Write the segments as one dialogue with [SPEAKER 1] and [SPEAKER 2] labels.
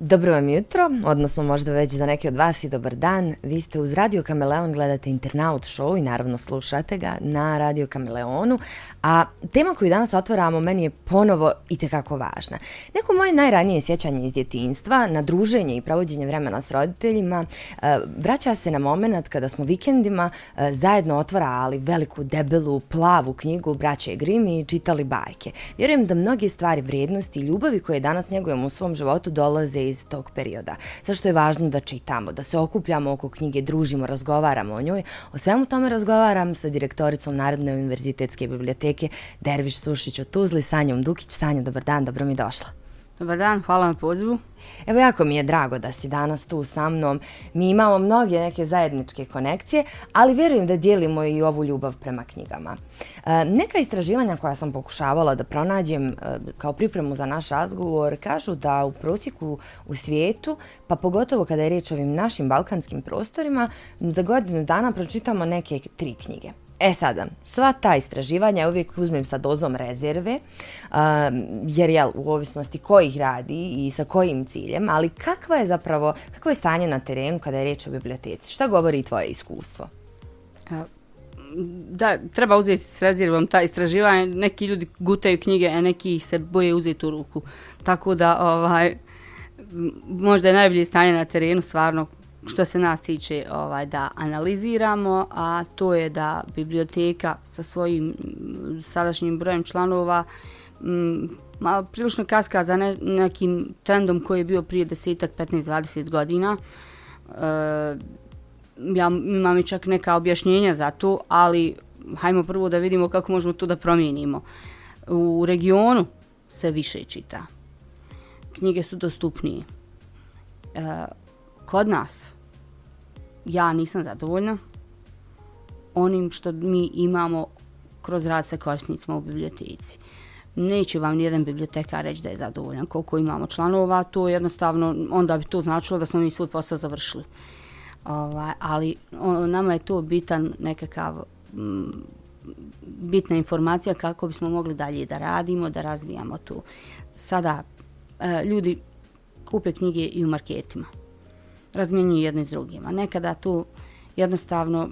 [SPEAKER 1] Dobro vam jutro, odnosno možda već za neke od vas i dobar dan. Vi ste uz Radio Kameleon, gledate Internaut Show i naravno slušate ga na Radio Kameleonu. A tema koju danas otvaramo meni je ponovo i tekako važna. Neko moje najranije sjećanje iz djetinstva na druženje i provođenje vremena s roditeljima e, vraća se na moment kada smo vikendima e, zajedno otvarali veliku, debelu, plavu knjigu Braće Grim i čitali bajke. Vjerujem da mnoge stvari vrijednosti i ljubavi koje danas njegujemo u svom životu dolaze iz tog perioda. Zašto je važno da čitamo, da se okupljamo oko knjige, družimo, razgovaramo o njoj. O svemu tome razgovaram sa direktoricom Narodne univerzitetske biblioteke Derviš Sušić u Tuzli, Sanjom Dukić. Sanja, dobar dan, dobro mi došla.
[SPEAKER 2] Dobar dan, hvala na pozivu.
[SPEAKER 1] Evo jako mi je drago da si danas tu sa mnom. Mi imamo mnoge neke zajedničke konekcije, ali vjerujem da dijelimo i ovu ljubav prema knjigama. E, neka istraživanja koja sam pokušavala da pronađem e, kao pripremu za naš razgovor kažu da u prosjeku u svijetu, pa pogotovo kada je riječ o ovim našim balkanskim prostorima, za godinu dana pročitamo neke tri knjige. E sada, sva ta istraživanja uvijek uzmem sa dozom rezerve, um, jer je u ovisnosti ko ih radi i sa kojim ciljem, ali kakva je zapravo, kako je stanje na terenu kada je riječ o biblioteci? Šta govori tvoje iskustvo?
[SPEAKER 2] Da, treba uzeti s rezervom ta istraživanja. Neki ljudi gutaju knjige, a neki ih se boje uzeti u ruku. Tako da, ovaj, možda je najbolje stanje na terenu, stvarno, što se nas tiče ovaj da analiziramo, a to je da biblioteka sa svojim sadašnjim brojem članova m, malo prilično kaska za ne, nekim trendom koji je bio prije desetak, 15, 20 godina. E, ja imam i čak neka objašnjenja za to, ali hajmo prvo da vidimo kako možemo to da promijenimo. U regionu se više čita. Knjige su dostupnije. E, kod nas ja nisam zadovoljna onim što mi imamo kroz rad sa korisnicima u biblioteci. Neće vam nijedan bibliotekar reći da je zadovoljan koliko imamo članova, to je jednostavno, onda bi to značilo da smo mi svoj posao završili. Ovaj, ali on, nama je to bitan nekakav m, bitna informacija kako bismo mogli dalje da radimo, da razvijamo tu. Sada e, ljudi kupe knjige i u marketima razmjenjuju jedni s drugima. Nekada tu jednostavno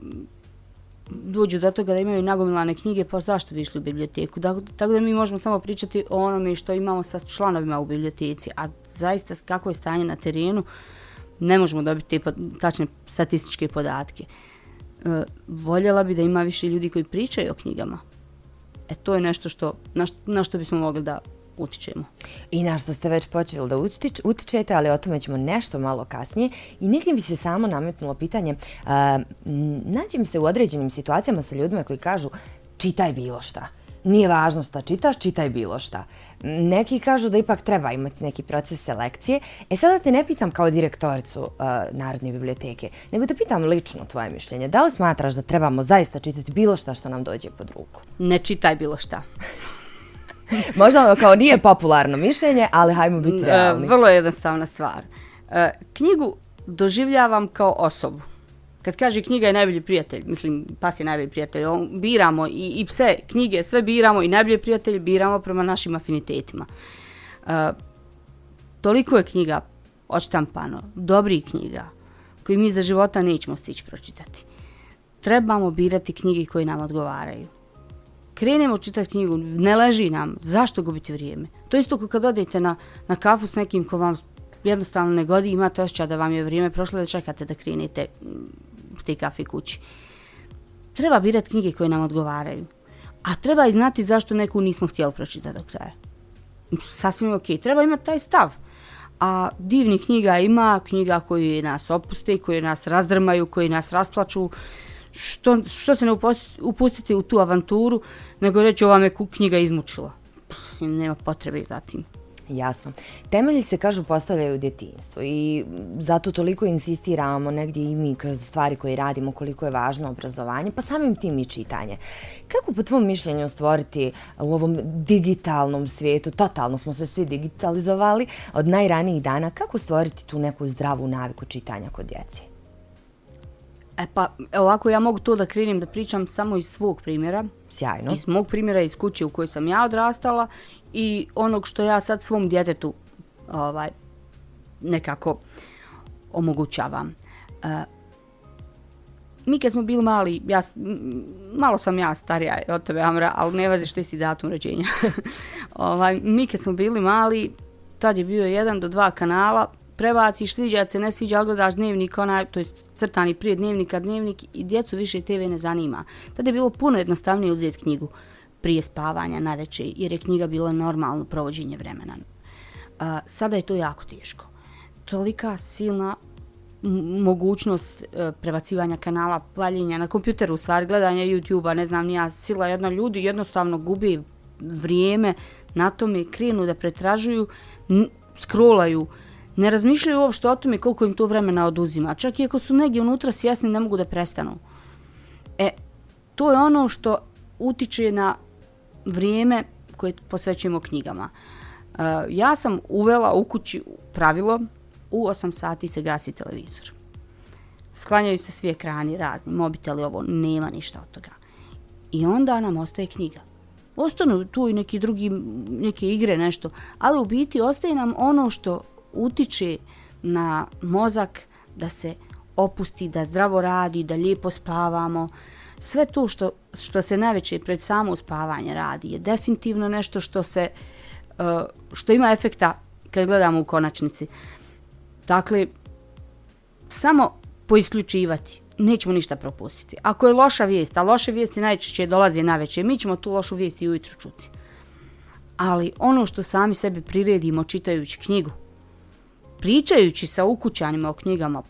[SPEAKER 2] dođu do toga da imaju nagomilane knjige, pa zašto bi išli u biblioteku? Da, tako da mi možemo samo pričati o onome što imamo sa članovima u biblioteci, a zaista kako je stanje na terenu, ne možemo dobiti te tačne statističke podatke. E, voljela bi da ima više ljudi koji pričaju o knjigama. E to je nešto što, na, što, na što bismo mogli da utičemo.
[SPEAKER 1] I na što ste već počeli da utič, utičete, ali o tome ćemo nešto malo kasnije. I nekim bi se samo nametnulo pitanje, uh, nađem se u određenim situacijama sa ljudima koji kažu čitaj bilo šta. Nije važno šta čitaš, čitaj bilo šta. Neki kažu da ipak treba imati neki proces selekcije. E sada te ne pitam kao direktoricu uh, Narodne biblioteke, nego te pitam lično tvoje mišljenje. Da li smatraš da trebamo zaista čitati bilo šta što nam dođe pod ruku?
[SPEAKER 2] Ne čitaj bilo šta.
[SPEAKER 1] Možda ono kao nije popularno mišljenje, ali hajmo biti e, realni.
[SPEAKER 2] Vrlo jednostavna stvar. E, knjigu doživljavam kao osobu. Kad kaže knjiga je najbolji prijatelj, mislim, pas je najbolji prijatelj, on, biramo i, i pse, knjige, sve biramo i najbolji prijatelji biramo prema našim afinitetima. E, toliko je knjiga odštampano, dobrih knjiga, koji mi za života nećemo stići pročitati. Trebamo birati knjige koje nam odgovaraju krenemo čitati knjigu, ne leži nam, zašto gubiti vrijeme? To isto kao kad odete na, na kafu s nekim ko vam jednostavno ne godi, imate osjećaj da vam je vrijeme prošlo da čekate da krenete mm, s te kafe kući. Treba birati knjige koje nam odgovaraju. A treba i znati zašto neku nismo htjeli pročitati do kraja. Sasvim ok, treba imati taj stav. A divni knjiga ima, knjiga koji nas opuste, koji nas razdrmaju, koji nas rasplaču što, što se ne upustiti u tu avanturu, nego reći ova me knjiga izmučila. Pff, nema potrebe za tim.
[SPEAKER 1] Jasno. Temelji se, kažu, postavljaju u djetinstvu i zato toliko insistiramo negdje i mi kroz stvari koje radimo koliko je važno obrazovanje, pa samim tim i čitanje. Kako po tvom mišljenju stvoriti u ovom digitalnom svijetu, totalno smo se svi digitalizovali od najranijih dana, kako stvoriti tu neku zdravu naviku čitanja kod djece?
[SPEAKER 2] E pa, ovako ja mogu to da krenim da pričam samo iz svog primjera.
[SPEAKER 1] Sjajno.
[SPEAKER 2] Iz mog primjera, iz kuće u kojoj sam ja odrastala i onog što ja sad svom djetetu ovaj, nekako omogućavam. E, mi kad smo bili mali, ja, malo sam ja starija od tebe, Amra, ali ne vazi što isti datum rođenja. ovaj, mi kad smo bili mali, tad je bio jedan do dva kanala, prebaciš, sviđa se, ne sviđa, odgledaš dnevnik, onaj, to je crtani prije dnevnika, dnevnik i djecu više TV ne zanima. Tada je bilo puno jednostavnije uzeti knjigu prije spavanja na večer, jer je knjiga bila normalno provođenje vremena. A, sada je to jako teško. Tolika silna mogućnost e, prebacivanja kanala, paljenja na kompjuteru, u stvari gledanja YouTube-a, ne znam, nija sila jedna ljudi jednostavno gubi vrijeme na tome, krenu da pretražuju, scrollaju, ne razmišljaju uopšte o tome koliko im to vremena oduzima. Čak i ako su negdje unutra svjesni, ne mogu da prestanu. E, to je ono što utiče na vrijeme koje posvećujemo knjigama. E, ja sam uvela u kući pravilo u 8 sati se gasi televizor. Sklanjaju se svi ekrani razni, mobiteli, ovo, nema ništa od toga. I onda nam ostaje knjiga. Ostanu tu i neki drugi, neke igre, nešto, ali u biti ostaje nam ono što utiče na mozak da se opusti, da zdravo radi, da lijepo spavamo. Sve to što, što se najveće pred samo spavanje radi je definitivno nešto što se uh, što ima efekta kad gledamo u konačnici. Dakle, samo poisključivati, nećemo ništa propustiti. Ako je loša vijest, a loše vijesti najčešće dolaze na večer, mi ćemo tu lošu vijest i ujutru čuti. Ali ono što sami sebi priredimo čitajući knjigu, pričajući sa ukućanima o knjigama,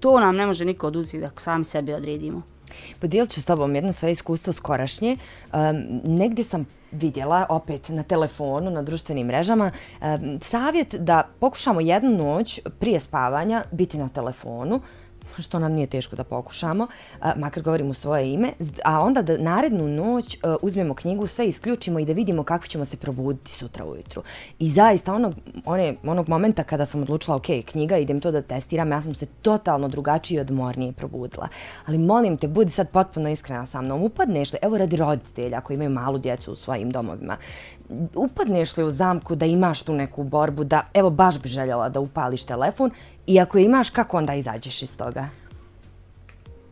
[SPEAKER 2] to nam ne može niko oduzeti da sami sebi odredimo.
[SPEAKER 1] Pa Podijelit ću s tobom jedno svoje iskustvo skorašnje. Um, negdje sam vidjela opet na telefonu, na društvenim mrežama, um, savjet da pokušamo jednu noć prije spavanja biti na telefonu, što nam nije teško da pokušamo, makar govorim u svoje ime, a onda da narednu noć e, uzmemo knjigu, sve isključimo i da vidimo kako ćemo se probuditi sutra ujutru. I zaista onog, one, onog momenta kada sam odlučila, ok, knjiga, idem to da testiram, ja sam se totalno drugačije i odmornije probudila. Ali molim te, budi sad potpuno iskrena sa mnom, upadneš li, evo radi roditelja koji imaju malu djecu u svojim domovima, upadneš li u zamku da imaš tu neku borbu, da evo baš bi željela da upališ telefon I ako imaš, kako onda izađeš iz toga?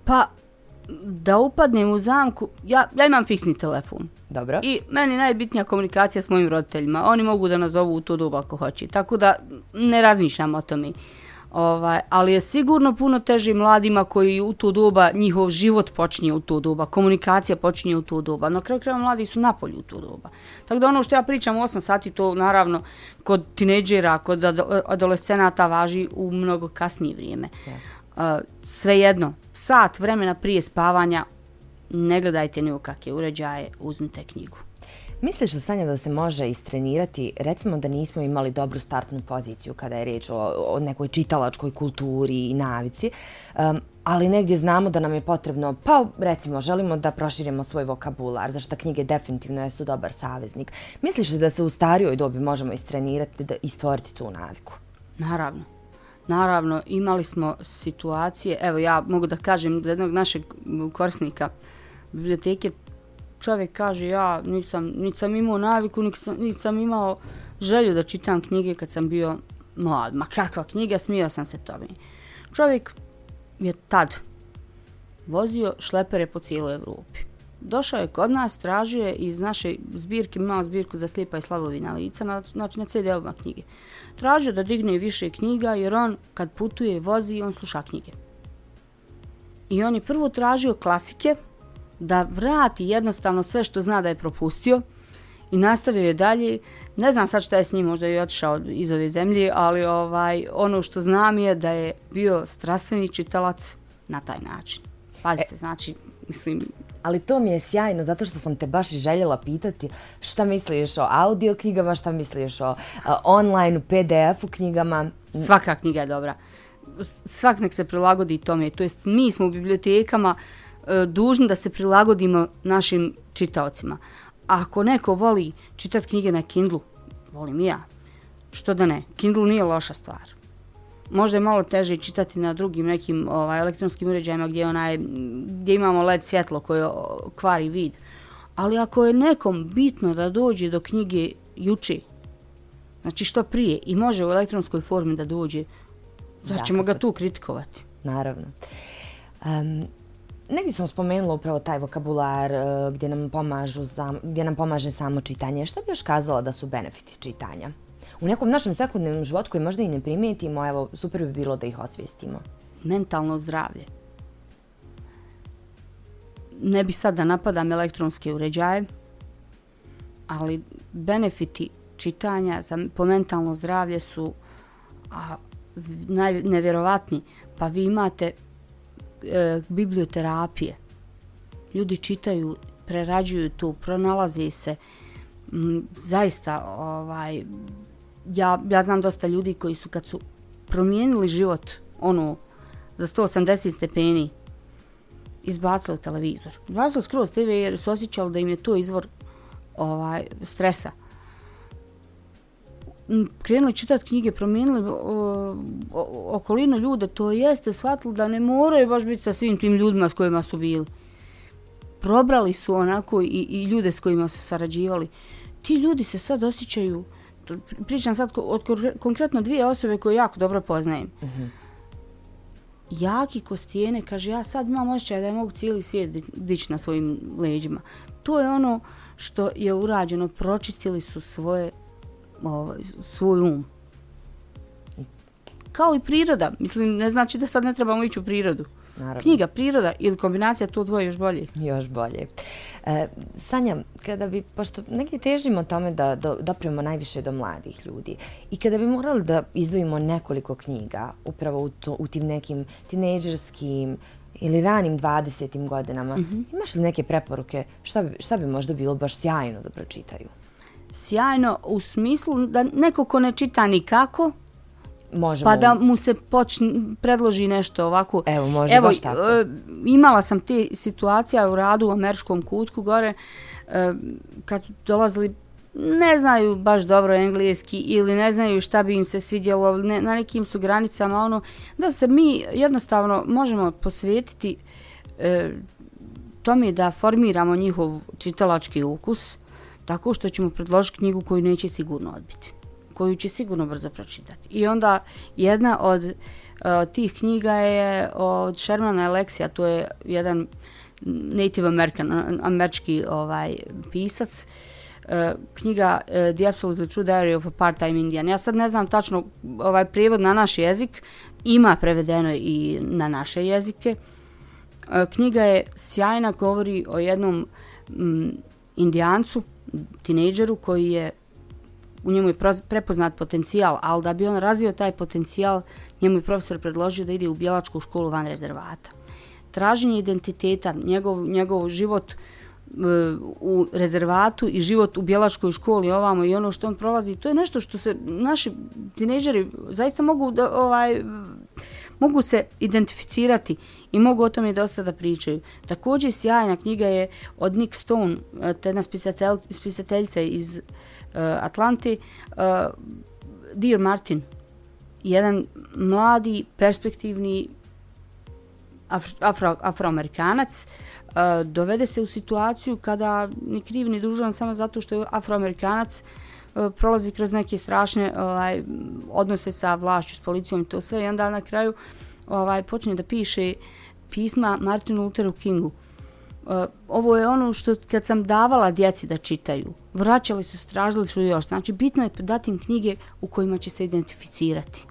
[SPEAKER 2] Pa, da upadnem u zamku, ja, ja imam fiksni telefon.
[SPEAKER 1] Dobro.
[SPEAKER 2] I meni najbitnija komunikacija s mojim roditeljima. Oni mogu da nazovu u to doba ako hoće. Tako da ne razmišljam o tome. Ovaj, ali je sigurno puno teže mladima koji u to doba, njihov život počinje u to doba, komunikacija počinje u to doba. Na kraju kraja mladi su napolju u to doba. Tako da ono što ja pričam u 8 sati, to naravno kod tineđera, kod adolescenata važi u mnogo kasnije vrijeme. Yes. Uh, svejedno, sat vremena prije spavanja, ne gledajte ni u kakve uređaje, uzmite knjigu.
[SPEAKER 1] Misliš da Sanja da se može istrenirati, recimo da nismo imali dobru startnu poziciju kada je riječ o, o nekoj čitalačkoj kulturi i navici, um, ali negdje znamo da nam je potrebno, pa recimo želimo da proširimo svoj vokabular, zašto knjige definitivno jesu dobar saveznik. Misliš da se u starijoj dobi možemo istrenirati da, i stvoriti tu naviku?
[SPEAKER 2] Naravno. Naravno, imali smo situacije, evo ja mogu da kažem za jednog našeg korisnika biblioteke, čovjek kaže ja nisam, niti sam imao naviku, niti sam, sam imao želju da čitam knjige kad sam bio mlad. Ma kakva knjiga, smio sam se tome. Čovjek je tad vozio šlepere po cijeloj Evropi. Došao je kod nas, tražio je iz naše zbirke, imao zbirku za slijepa i slabovina lica, znači na CD-ovima knjige. Tražio da digne više knjiga jer on kad putuje i vozi, on sluša knjige. I on je prvo tražio klasike, da vrati jednostavno sve što zna da je propustio i nastavio je dalje. Ne znam sad šta je s njim, možda je otišao iz ove zemlje, ali ovaj ono što znam je da je bio strastveni čitalac na taj način. Pazite, e. znači, mislim,
[SPEAKER 1] ali to mi je sjajno zato što sam te baš i željela pitati šta misliš o audio knjigama, šta misliš o uh, online, PDF-u knjigama.
[SPEAKER 2] Svaka knjiga je dobra. Svak nek se prilagodi tome. To jest, mi smo u bibliotekama uh, dužni da se prilagodimo našim čitaocima. Ako neko voli čitati knjige na Kindlu, volim i ja. Što da ne? Kindle nije loša stvar možda je malo teže čitati na drugim nekim ovaj, elektronskim uređajima gdje, onaj, gdje imamo led svjetlo koje kvari vid. Ali ako je nekom bitno da dođe do knjige juče, znači što prije, i može u elektronskoj formi da dođe, znači ćemo ga tu kritikovati.
[SPEAKER 1] Naravno. Um, negdje sam spomenula upravo taj vokabular uh, gdje nam, pomažu za, gdje nam pomaže samo čitanje. Šta bi još kazala da su benefiti čitanja? u nekom našem svakodnevnom životu koji možda i ne primijetimo, evo, super bi bilo da ih osvijestimo.
[SPEAKER 2] Mentalno zdravlje. Ne bi sad da napadam elektronske uređaje, ali benefiti čitanja za, po mentalno zdravlje su a, naj, nevjerovatni. Pa vi imate e, biblioterapije. Ljudi čitaju, prerađuju tu, pronalazi se. M, zaista, ovaj, ja, ja znam dosta ljudi koji su kad su promijenili život ono za 180 stepeni izbacili televizor. Izbacili skroz TV jer su osjećali da im je to izvor ovaj, stresa. Krenuli čitati knjige, promijenili o, o, okolinu ljude, to jeste shvatili da ne moraju baš biti sa svim tim ljudima s kojima su bili. Probrali su onako i, i ljude s kojima su sarađivali. Ti ljudi se sad osjećaju pričam sad od konkretno dvije osobe koje jako dobro poznajem. Uh mhm. -huh. Jaki ko stijene, kaže, ja sad imam osjećaj da je mogu cijeli svijet dići na svojim leđima. To je ono što je urađeno, pročistili su svoje, ovaj, svoj um. Kao i priroda, mislim, ne znači da sad ne trebamo ići u prirodu. Naravno. Knjiga, priroda ili kombinacija, to dvoje još bolje.
[SPEAKER 1] Još bolje. E, Sanja, kada bi, pošto negdje težimo tome da do, dopremo najviše do mladih ljudi i kada bi morali da izdvojimo nekoliko knjiga upravo u, to, u tim nekim tinejdžerskim ili ranim 20. godinama, mm -hmm. imaš li neke preporuke šta bi, šta bi možda bilo baš sjajno da pročitaju?
[SPEAKER 2] Sjajno u smislu da neko ko ne čita nikako, Možemo. Pa da mu se počne, predloži nešto ovako.
[SPEAKER 1] Evo, može Evo, baš tako. E,
[SPEAKER 2] imala sam te situacija u radu u američkom kutku gore, e, kad dolazili ne znaju baš dobro engleski ili ne znaju šta bi im se svidjelo, ne, na nekim su granicama, ono, da se mi jednostavno možemo posvetiti e, tome da formiramo njihov čitalački ukus, tako što ćemo predložiti knjigu koju neće sigurno odbiti koju će sigurno brzo pročitati. I onda jedna od uh, tih knjiga je od Shermana Alexia, to je jedan Native American, američki ovaj, pisac, uh, knjiga uh, The Absolutely True Diary of a Part-Time Indian. Ja sad ne znam tačno ovaj prijevod na naš jezik, ima prevedeno i na naše jezike. Uh, knjiga je sjajna, govori o jednom mm, indijancu, tinejdžeru koji je u njemu je prepoznat potencijal, ali da bi on razvio taj potencijal, njemu je profesor predložio da ide u bjelačku školu van rezervata. Traženje identiteta, njegov, njegov život e, u rezervatu i život u bjelačkoj školi ovamo i ono što on prolazi, to je nešto što se naši tinejdžeri zaista mogu da, ovaj, mogu se identificirati i mogu o tome dosta da pričaju. Također sjajna knjiga je od Nick Stone, e, to je jedna spisateljica iz e, uh, Atlanti, uh, e, Dear Martin, jedan mladi, perspektivni afro, afroamerikanac, uh, dovede se u situaciju kada ni kriv ni dužan samo zato što je afroamerikanac uh, E, prolazi kroz neke strašne ovaj, odnose sa vlašću, s policijom i to sve i onda na kraju ovaj, počne da piše pisma Martinu Lutheru Kingu. E, ovo je ono što kad sam davala djeci da čitaju, vraćali su, stražili su još. Znači, bitno je dati im knjige u kojima će se identificirati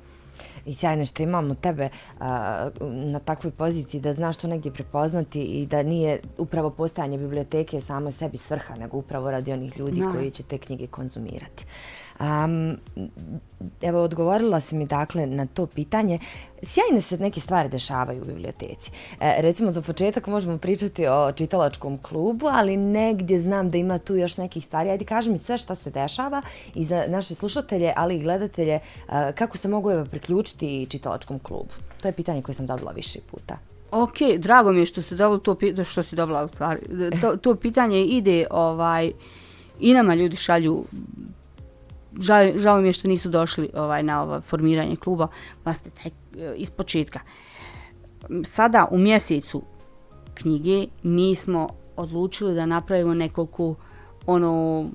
[SPEAKER 1] i sjajno što imamo tebe a, na takvoj poziciji da znaš to negdje prepoznati i da nije upravo postajanje biblioteke samo sebi svrha, nego upravo radi onih ljudi no. koji će te knjige konzumirati. Um, evo, odgovorila si mi dakle na to pitanje. Sjajne se neke stvari dešavaju u biblioteci. E, recimo, za početak možemo pričati o čitalačkom klubu, ali negdje znam da ima tu još nekih stvari. Ajde, kaži mi sve šta se dešava i za naše slušatelje, ali i gledatelje, e, kako se mogu evo, priključiti čitalačkom klubu? To je pitanje koje sam dobila više puta.
[SPEAKER 2] Ok, drago mi je što ste dobila to pitanje, što si dobila u stvari. To, to pitanje ide, ovaj, i nama ljudi šalju žao, žao mi je što nisu došli ovaj na ovo formiranje kluba, pa ste tek iz početka. Sada u mjesecu knjige mi smo odlučili da napravimo nekoliko ono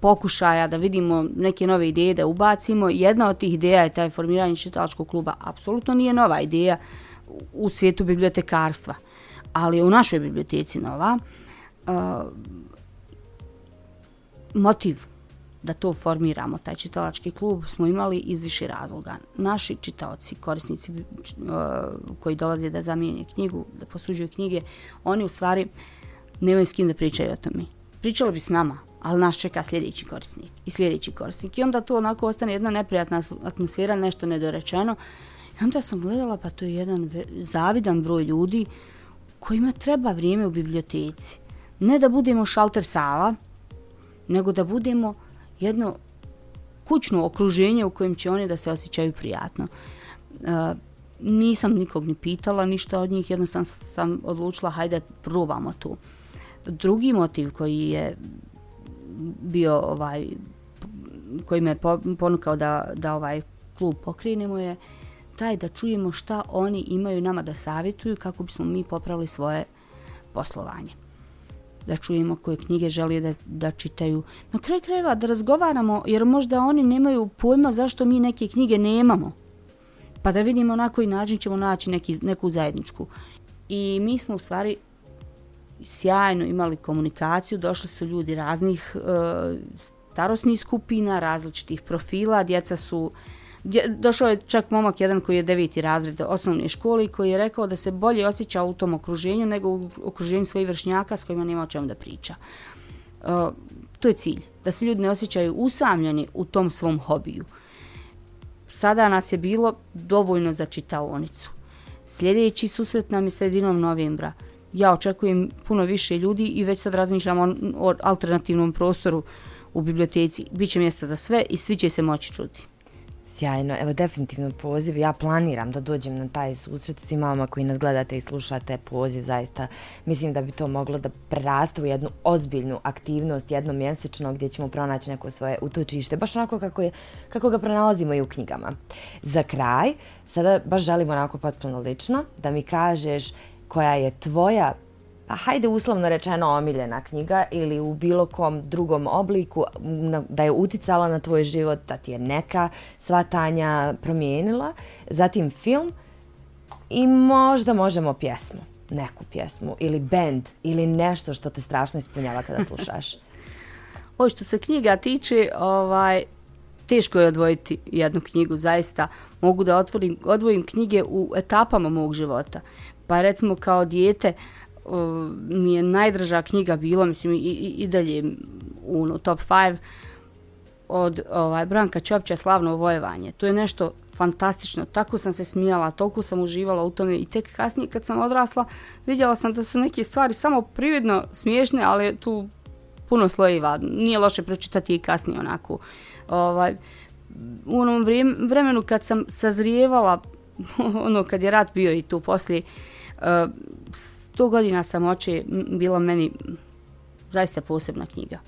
[SPEAKER 2] pokušaja da vidimo neke nove ideje da ubacimo. Jedna od tih ideja je taj formiranje čitalačkog kluba. Apsolutno nije nova ideja u svijetu bibliotekarstva, ali je u našoj biblioteci nova. Uh, motiv da to formiramo, taj čitalački klub, smo imali iz više razloga. Naši čitaoci, korisnici e, koji dolaze da zamijenje knjigu, da posuđuju knjige, oni u stvari nemaju s kim da pričaju o tome. Pričalo bi s nama, ali nas čeka sljedeći korisnik i sljedeći korisnik. I onda to onako ostane jedna neprijatna atmosfera, nešto nedorečeno. I onda sam gledala, pa to je jedan zavidan broj ljudi kojima treba vrijeme u biblioteci. Ne da budemo šalter sala, nego da budemo jedno kućno okruženje u kojem će oni da se osjećaju prijatno. E, nisam nikog ni pitala ništa od njih, jednostavno sam odlučila hajde probamo tu. Drugi motiv koji je bio ovaj koji me ponukao da, da ovaj klub pokrenemo je taj da čujemo šta oni imaju nama da savjetuju kako bismo mi popravili svoje poslovanje da čujemo koje knjige želi da, da čitaju. Na kraju krajeva da razgovaramo, jer možda oni nemaju pojma zašto mi neke knjige nemamo. Pa da vidimo na koji način ćemo naći neki, neku zajedničku. I mi smo u stvari sjajno imali komunikaciju, došli su ljudi raznih e, starostnih skupina, različitih profila, djeca su došao je čak momak jedan koji je deveti razred osnovne škole i koji je rekao da se bolje osjeća u tom okruženju nego u okruženju svojih vršnjaka s kojima nema o čemu da priča. Uh, to je cilj, da se ljudi ne osjećaju usamljeni u tom svom hobiju. Sada nas je bilo dovoljno za čitaonicu. Sljedeći susret nam je sredinom novembra. Ja očekujem puno više ljudi i već sad razmišljam o, o alternativnom prostoru u biblioteci. Biće mjesta za sve i svi će se moći čuti.
[SPEAKER 1] Sjajno, evo definitivno poziv, ja planiram da dođem na taj susret s vama koji nas gledate i slušate poziv, zaista. Mislim da bi to moglo da prerasta u jednu ozbiljnu aktivnost jednomjesečno gdje ćemo pronaći neko svoje utočište, baš onako kako, je, kako ga pronalazimo i u knjigama. Za kraj, sada baš želimo onako potpuno lično da mi kažeš koja je tvoja pa hajde uslovno rečeno omiljena knjiga ili u bilo kom drugom obliku da je uticala na tvoj život, da ti je neka svatanja promijenila, zatim film i možda možemo pjesmu, neku pjesmu ili band ili nešto što te strašno ispunjava kada slušaš.
[SPEAKER 2] o što se knjiga tiče, ovaj, teško je odvojiti jednu knjigu, zaista mogu da otvorim, odvojim knjige u etapama mog života. Pa recimo kao dijete, uh, mi je najdraža knjiga bila, mislim, i, i, i dalje u no, top 5 od ovaj, Branka Čopća Slavno vojevanje. To je nešto fantastično. Tako sam se smijala, toliko sam uživala u tome i tek kasnije kad sam odrasla vidjela sam da su neke stvari samo prividno smiješne, ali tu puno slojeva. Nije loše pročitati i kasnije onako. Ovaj, u onom vremenu kad sam sazrijevala, ono kad je rat bio i tu poslije, uh, 100 godina sam oče bila meni zaista posebna knjiga.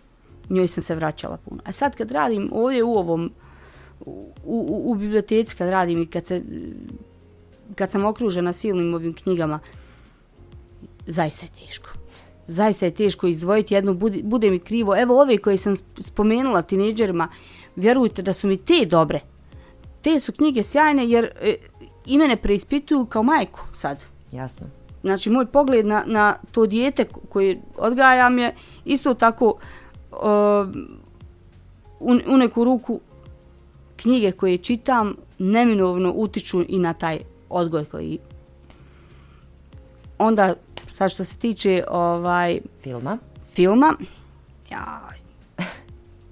[SPEAKER 2] Njoj sam se vraćala puno. A sad kad radim ovdje u ovom, u, u, u biblioteci kad radim i kad, se, kad sam okružena silnim ovim knjigama, zaista je teško. Zaista je teško izdvojiti jednu, bude, bude mi krivo. Evo ove koje sam spomenula tineđerima, vjerujte da su mi te dobre. Te su knjige sjajne jer e, i mene preispituju kao majku sad.
[SPEAKER 1] Jasno
[SPEAKER 2] znači moj pogled na, na to dijete koje odgajam je isto tako uh, u, u neku ruku knjige koje čitam neminovno utiču i na taj odgoj koji onda sad što se tiče ovaj
[SPEAKER 1] Filma.
[SPEAKER 2] filma ja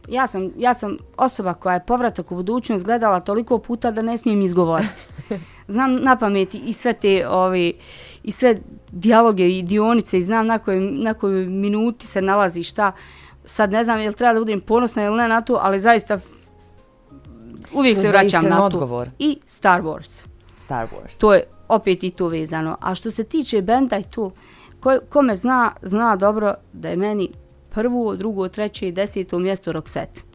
[SPEAKER 2] ja sam, ja sam osoba koja je povratak u budućnost gledala toliko puta da ne smijem izgovoriti. Znam na pameti i sve te ovi, i sve dijaloge i dionice i znam na kojoj, na kojoj minuti se nalazi šta. Sad ne znam je li treba da budem ponosna ili ne na to, ali zaista uvijek
[SPEAKER 1] To
[SPEAKER 2] se vraćam na to.
[SPEAKER 1] odgovor.
[SPEAKER 2] I Star Wars.
[SPEAKER 1] Star Wars.
[SPEAKER 2] To je opet i to vezano. A što se tiče benda i to, ko, ko me zna, zna dobro da je meni prvo, drugo, treće i deseto mjesto Roxette.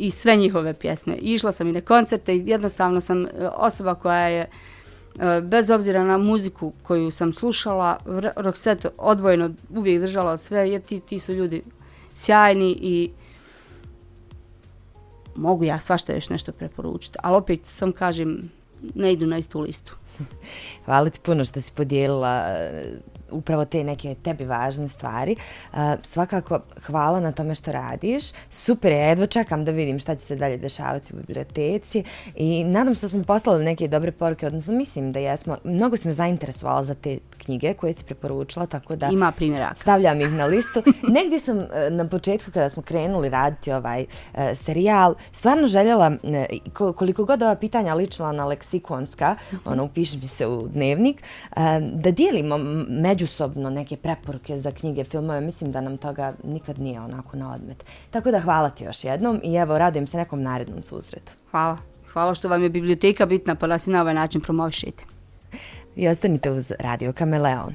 [SPEAKER 2] I sve njihove pjesme. Išla sam i na koncerte i jednostavno sam e, osoba koja je e, bez obzira na muziku koju sam slušala, Roxette odvojeno uvijek držala od sve, jer ti, ti su ljudi sjajni i mogu ja svašta još nešto preporučiti. Ali opet sam kažem, ne idu na istu listu.
[SPEAKER 1] Hvala ti puno što si podijelila e, upravo te neke tebi važne stvari. Uh, svakako hvala na tome što radiš. Super je, jedva čekam da vidim šta će se dalje dešavati u biblioteci i nadam se da smo poslali neke dobre poruke, odnosno mislim da jesmo. Mnogo smo zainteresovala za te knjige koje si preporučila, tako da
[SPEAKER 2] Ima primjeraka.
[SPEAKER 1] stavljam ih na listu. Negdje sam e, na početku kada smo krenuli raditi ovaj e, serijal, stvarno željela, ko- koliko god ova pitanja ličila na leksikonska, ono, upiši mi se u dnevnik, da dijelimo m- međusobno neke preporuke za knjige, filmove, mislim da nam toga nikad nije onako na odmet. Tako da hvala ti još jednom i evo, radujem se nekom narednom susretu.
[SPEAKER 2] Hvala. Hvala što vam je biblioteka bitna, pa da se na ovaj način promovišete.
[SPEAKER 1] I ostanite uz Radio Kameleon.